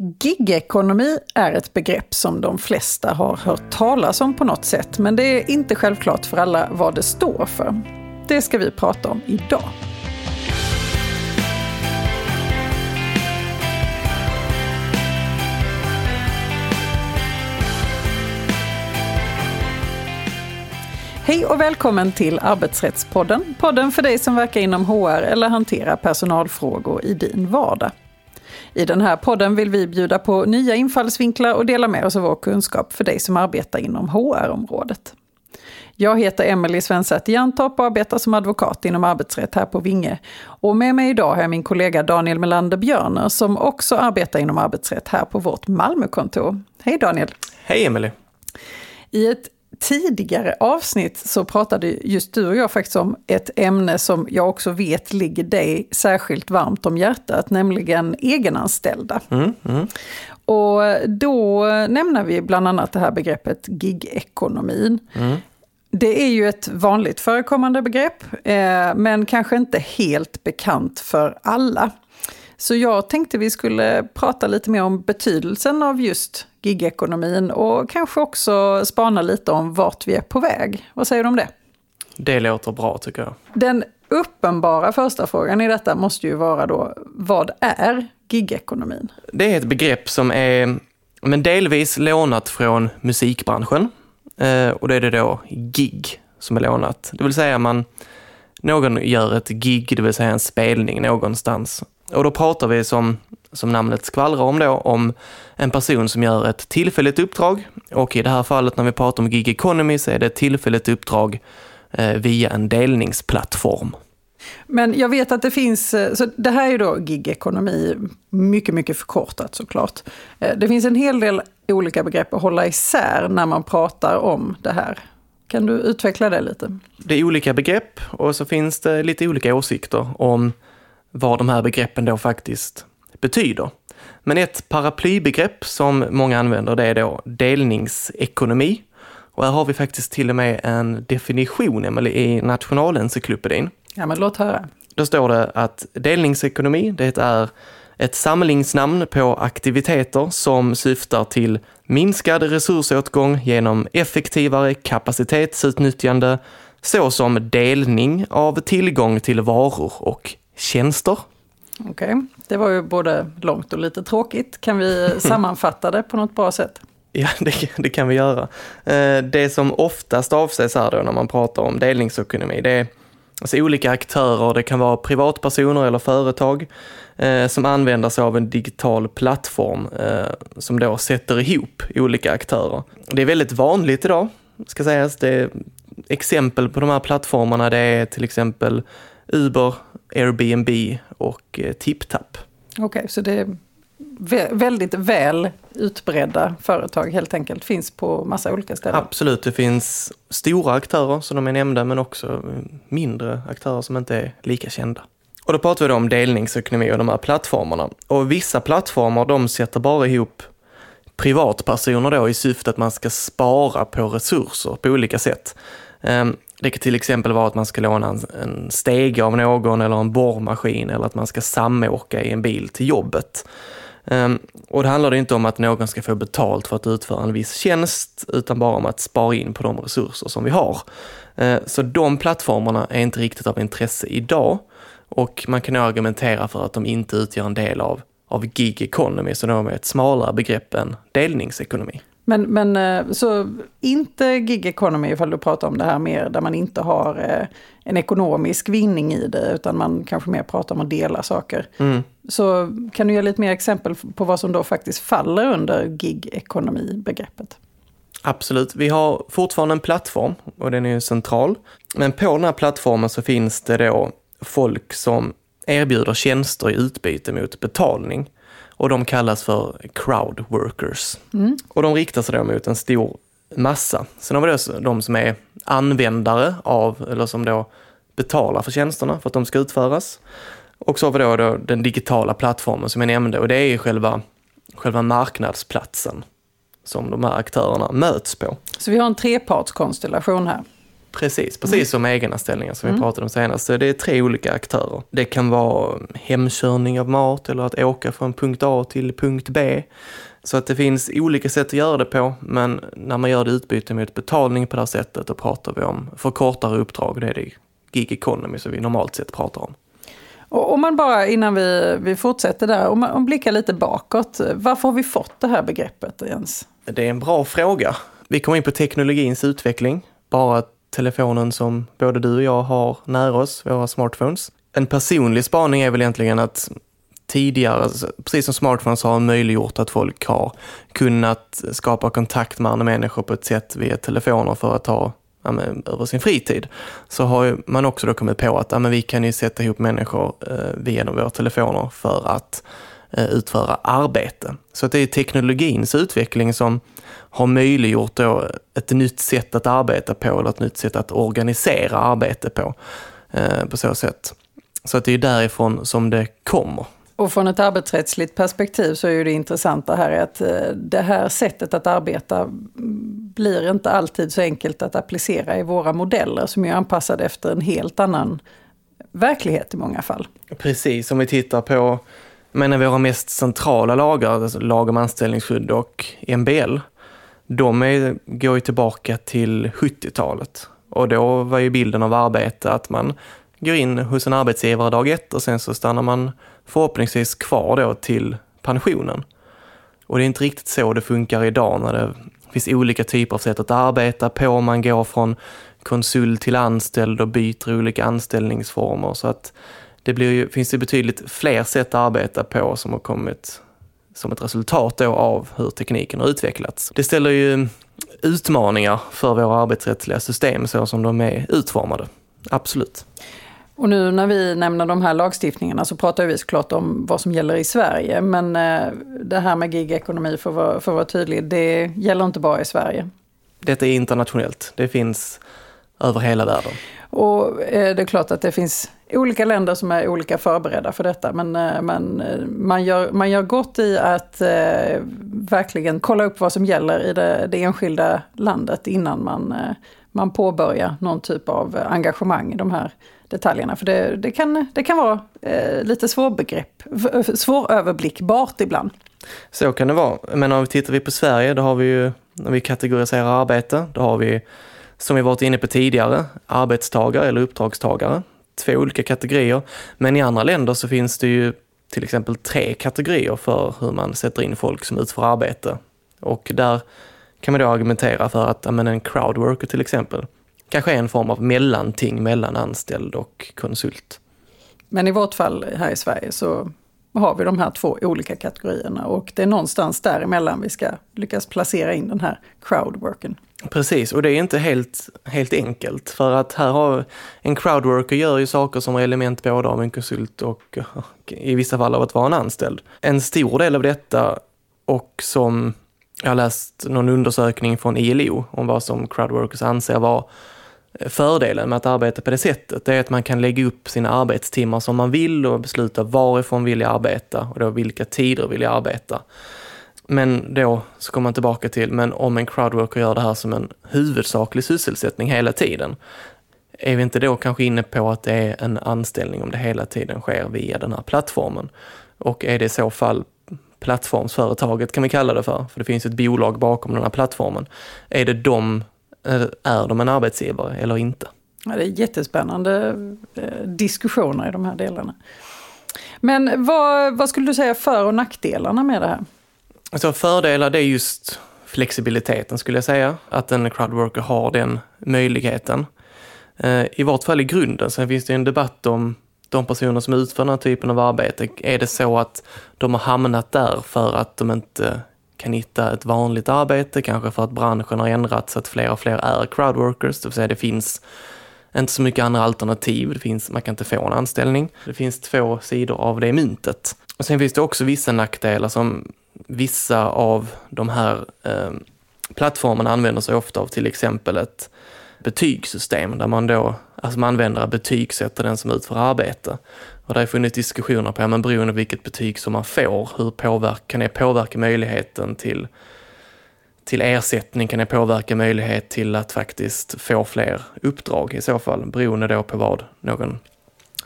Gigekonomi är ett begrepp som de flesta har hört talas om på något sätt, men det är inte självklart för alla vad det står för. Det ska vi prata om idag. Hej och välkommen till Arbetsrättspodden. Podden för dig som verkar inom HR eller hanterar personalfrågor i din vardag. I den här podden vill vi bjuda på nya infallsvinklar och dela med oss av vår kunskap för dig som arbetar inom HR-området. Jag heter Emelie Svensäter Jantorp och arbetar som advokat inom arbetsrätt här på Vinge. Och med mig idag har jag min kollega Daniel Melander Björner som också arbetar inom arbetsrätt här på vårt Malmökontor. Hej Daniel! Hej Emelie! I ett tidigare avsnitt så pratade just du och jag faktiskt om ett ämne som jag också vet ligger dig särskilt varmt om hjärtat, nämligen egenanställda. Mm, mm. Och då nämner vi bland annat det här begreppet gigekonomin. Mm. Det är ju ett vanligt förekommande begrepp, eh, men kanske inte helt bekant för alla. Så jag tänkte vi skulle prata lite mer om betydelsen av just gigekonomin och kanske också spana lite om vart vi är på väg. Vad säger du om det? Det låter bra tycker jag. Den uppenbara första frågan i detta måste ju vara då, vad är gigekonomin? Det är ett begrepp som är men delvis lånat från musikbranschen. Eh, och det är det då gig som är lånat. Det vill säga man, någon gör ett gig, det vill säga en spelning någonstans. Och då pratar vi som, som namnet skvallrar om då, om en person som gör ett tillfälligt uppdrag. Och i det här fallet när vi pratar om gig economy så är det ett tillfälligt uppdrag eh, via en delningsplattform. Men jag vet att det finns, eh, så det här är ju då gig-ekonomi, mycket, mycket förkortat såklart. Eh, det finns en hel del olika begrepp att hålla isär när man pratar om det här. Kan du utveckla det lite? Det är olika begrepp och så finns det lite olika åsikter om vad de här begreppen då faktiskt betyder. Men ett paraplybegrepp som många använder det är då delningsekonomi. Och här har vi faktiskt till och med en definition Emelie, i Nationalencyklopedin. Ja, men låt höra. Då står det att delningsekonomi, det är ett samlingsnamn på aktiviteter som syftar till minskad resursåtgång genom effektivare kapacitetsutnyttjande såsom delning av tillgång till varor och tjänster. Okej, okay. det var ju både långt och lite tråkigt. Kan vi sammanfatta det på något bra sätt? Ja, det, det, kan vi göra. Eh, det som oftast avses här då när man pratar om delningsekonomi, det är alltså olika aktörer, det kan vara privatpersoner eller företag eh, som använder sig av en digital plattform eh, som då sätter ihop olika aktörer. Det är väldigt vanligt idag, ska sägas. Det exempel på de här plattformarna det är till exempel Uber, Airbnb och eh, TipTap. Okej, okay, så det är väldigt väl utbredda företag helt enkelt, finns på massa olika ställen? Absolut, det finns stora aktörer som de är nämnda men också eh, mindre aktörer som inte är lika kända. Och då pratar vi då om delningsekonomi och de här plattformarna. Och vissa plattformar de sätter bara ihop privatpersoner då i syfte att man ska spara på resurser på olika sätt. Det kan till exempel vara att man ska låna en, en stege av någon eller en borrmaskin eller att man ska samåka i en bil till jobbet. Um, och det handlar inte om att någon ska få betalt för att utföra en viss tjänst utan bara om att spara in på de resurser som vi har. Uh, så de plattformarna är inte riktigt av intresse idag och man kan argumentera för att de inte utgör en del av, av gig economy, så de är ett smalare begrepp än delningsekonomi. Men, men eh, så inte gig economy ifall du pratar om det här mer där man inte har eh, en ekonomisk vinning i det utan man kanske mer pratar om att dela saker. Mm. Så kan du ge lite mer exempel på vad som då faktiskt faller under gig economy begreppet Absolut, vi har fortfarande en plattform och den är ju central. Men på den här plattformen så finns det då folk som erbjuder tjänster i utbyte mot betalning och de kallas för crowd workers. Mm. Och de riktar sig då mot en stor massa. Sen har vi då de som är användare av, eller som då betalar för tjänsterna för att de ska utföras. Och så har vi då, då den digitala plattformen som jag nämnde och det är själva, själva marknadsplatsen som de här aktörerna möts på. Så vi har en trepartskonstellation här? Precis, precis som egenanställningar som vi pratade om senast. Så det är tre olika aktörer. Det kan vara hemkörning av mat eller att åka från punkt A till punkt B. Så att det finns olika sätt att göra det på, men när man gör det utbyte mot betalning på det här sättet, då pratar vi om för kortare uppdrag. Det är det gig economy som vi normalt sett pratar om. Och om man bara, innan vi, vi fortsätter där, om man om blickar lite bakåt. Varför har vi fått det här begreppet Jens? Det är en bra fråga. Vi kommer in på teknologins utveckling. Bara telefonen som både du och jag har nära oss, våra smartphones. En personlig spaning är väl egentligen att tidigare, alltså, precis som smartphones har möjliggjort att folk har kunnat skapa kontakt med andra människor på ett sätt via telefoner för att ha ja, men, över sin fritid, så har man också då kommit på att ja, men vi kan ju sätta ihop människor eh, via våra telefoner för att utföra arbete. Så att det är teknologins utveckling som har möjliggjort då ett nytt sätt att arbeta på eller ett nytt sätt att organisera arbete på. Eh, på så sätt. Så att det är därifrån som det kommer. Och från ett arbetsrättsligt perspektiv så är ju det intressanta här att eh, det här sättet att arbeta blir inte alltid så enkelt att applicera i våra modeller som är anpassade efter en helt annan verklighet i många fall. Precis, om vi tittar på men våra mest centrala lagar, alltså lag om anställningsskydd och MBL, de är, går ju tillbaka till 70-talet. Och då var ju bilden av arbete att man går in hos en arbetsgivare dag ett och sen så stannar man förhoppningsvis kvar då till pensionen. Och det är inte riktigt så det funkar idag när det finns olika typer av sätt att arbeta på. Man går från konsult till anställd och byter olika anställningsformer. Så att det blir ju, finns det betydligt fler sätt att arbeta på som har kommit som ett resultat av hur tekniken har utvecklats. Det ställer ju utmaningar för våra arbetsrättsliga system så som de är utformade. Absolut. Och nu när vi nämner de här lagstiftningarna så pratar vi såklart om vad som gäller i Sverige. Men eh, det här med gigekonomi, för att vara, för att vara tydlig, det gäller inte bara i Sverige. Detta är internationellt. Det finns över hela världen. Och eh, det är klart att det finns olika länder som är olika förberedda för detta. Men, eh, men eh, man, gör, man gör gott i att eh, verkligen kolla upp vad som gäller i det, det enskilda landet innan man, eh, man påbörjar någon typ av engagemang i de här detaljerna. För det, det, kan, det kan vara eh, lite svårbegrepp, eh, svåröverblickbart ibland. Så kan det vara. Men om vi tittar vi på Sverige, då har vi ju, när vi kategoriserar arbete, då har vi, som vi varit inne på tidigare, arbetstagare eller uppdragstagare. Två olika kategorier. Men i andra länder så finns det ju till exempel tre kategorier för hur man sätter in folk som utför arbete. Och där kan man då argumentera för att men en crowdworker till exempel, kanske är en form av mellanting mellan anställd och konsult. Men i vårt fall här i Sverige så har vi de här två olika kategorierna och det är någonstans däremellan vi ska lyckas placera in den här crowdworken. Precis, och det är inte helt, helt enkelt för att här har en crowdworker gör ju saker som är element både av en konsult och, och i vissa fall av att vara en anställd. En stor del av detta och som jag har läst någon undersökning från ILO om vad som crowdworkers anser vara fördelen med att arbeta på det sättet det är att man kan lägga upp sina arbetstimmar som man vill och besluta varifrån vill jag arbeta och då vilka tider vill jag arbeta. Men då så kommer man tillbaka till, men om en crowdworker gör det här som en huvudsaklig sysselsättning hela tiden, är vi inte då kanske inne på att det är en anställning om det hela tiden sker via den här plattformen? Och är det i så fall plattformsföretaget kan vi kalla det för, för det finns ett bolag bakom den här plattformen. Är det de är de en arbetsgivare eller inte? Ja, det är jättespännande eh, diskussioner i de här delarna. Men vad, vad skulle du säga för och nackdelarna med det här? Alltså fördelar det är just flexibiliteten skulle jag säga. Att en crowdworker har den möjligheten. Eh, I vart fall i grunden. Sen finns det en debatt om de personer som utför den här typen av arbete. Är det så att de har hamnat där för att de inte kan hitta ett vanligt arbete, kanske för att branschen har ändrats så att fler och fler är crowdworkers, det vill säga det finns inte så mycket andra alternativ, det finns, man kan inte få en anställning. Det finns två sidor av det myntet. Och sen finns det också vissa nackdelar som vissa av de här eh, plattformarna använder sig ofta av, till exempel ett betygssystem där man då, alltså man använder betygsätter den som utför arbete. Och det har funnits diskussioner på, ja, men beroende på vilket betyg som man får, hur påverka, kan det påverka möjligheten till, till ersättning kan det påverka möjlighet till att faktiskt få fler uppdrag i så fall, beroende då på vad någon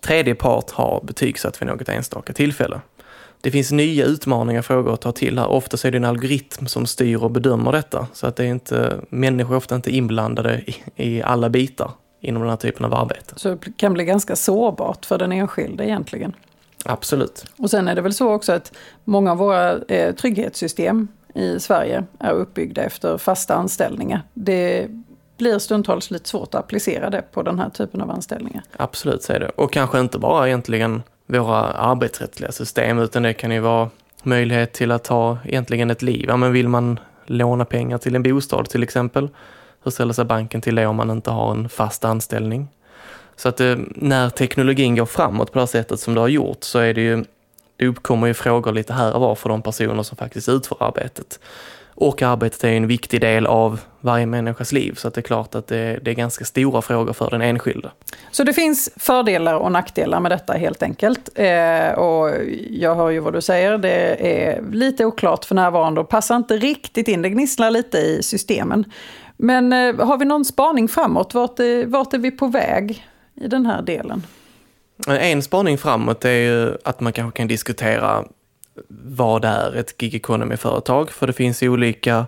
tredje part har betygsatt vid något enstaka tillfälle. Det finns nya utmaningar och frågor att ta till här. Ofta är det en algoritm som styr och bedömer detta, så att det är inte, människor är ofta inte inblandade i, i alla bitar inom den här typen av arbete. Så det kan bli ganska sårbart för den enskilde egentligen? Absolut. Och sen är det väl så också att många av våra eh, trygghetssystem i Sverige är uppbyggda efter fasta anställningar. Det blir stundtals lite svårt att applicera det på den här typen av anställningar. Absolut, är det. Och kanske inte bara egentligen våra arbetsrättsliga system, utan det kan ju vara möjlighet till att ta egentligen ett liv. Ja, men vill man låna pengar till en bostad till exempel, hur ställer sig banken till det om man inte har en fast anställning? Så att eh, när teknologin går framåt på det här sättet som det har gjort så är det ju, det uppkommer ju frågor lite här och var för de personer som faktiskt utför arbetet. Och arbetet är en viktig del av varje människas liv, så att det är klart att det, det, är ganska stora frågor för den enskilde. Så det finns fördelar och nackdelar med detta helt enkelt. Eh, och jag hör ju vad du säger, det är lite oklart för närvarande och passar inte riktigt in, det gnisslar lite i systemen. Men eh, har vi någon spaning framåt? Vart är, vart är vi på väg i den här delen? Eh, en spaning framåt är ju att man kanske kan diskutera vad är ett gig economy-företag? För det finns ju olika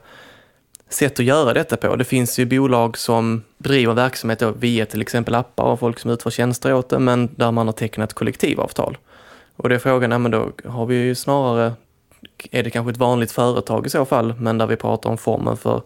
sätt att göra detta på. Det finns ju bolag som driver verksamhet via till exempel appar och folk som utför tjänster åt det, men där man har tecknat kollektivavtal. Och det är frågan, ja, men då har vi ju snarare, är det kanske ett vanligt företag i så fall, men där vi pratar om formen för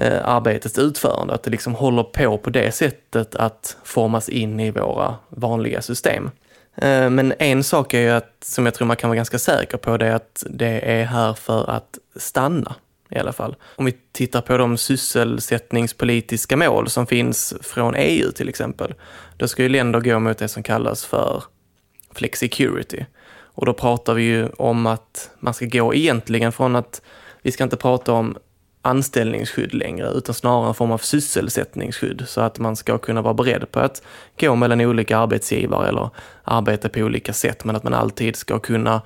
eh, arbetets utförande, att det liksom håller på på det sättet att formas in i våra vanliga system. Eh, men en sak är ju att, som jag tror man kan vara ganska säker på, det är att det är här för att stanna i alla fall. Om vi tittar på de sysselsättningspolitiska mål som finns från EU till exempel, då ska ju länder gå mot det som kallas för flexicurity. Och då pratar vi ju om att man ska gå egentligen från att vi ska inte prata om anställningsskydd längre, utan snarare en form av sysselsättningsskydd så att man ska kunna vara beredd på att gå mellan olika arbetsgivare eller arbeta på olika sätt, men att man alltid ska kunna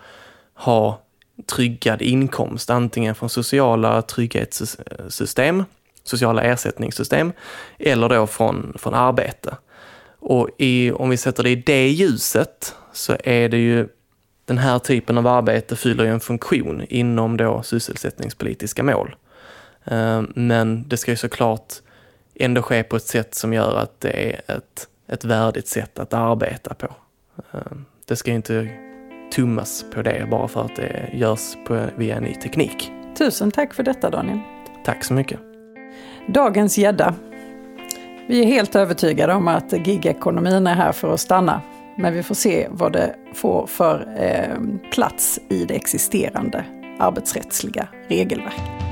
ha tryggad inkomst, antingen från sociala trygghetssystem, sociala ersättningssystem, eller då från, från arbete. Och i, om vi sätter det i det ljuset så är det ju den här typen av arbete fyller ju en funktion inom då sysselsättningspolitiska mål. Eh, men det ska ju såklart ändå ske på ett sätt som gör att det är ett, ett värdigt sätt att arbeta på. Eh, det ska inte tummas på det bara för att det görs på, via ny teknik. Tusen tack för detta Daniel. Tack så mycket. Dagens gädda. Vi är helt övertygade om att gigekonomin är här för att stanna. Men vi får se vad det får för eh, plats i det existerande arbetsrättsliga regelverket.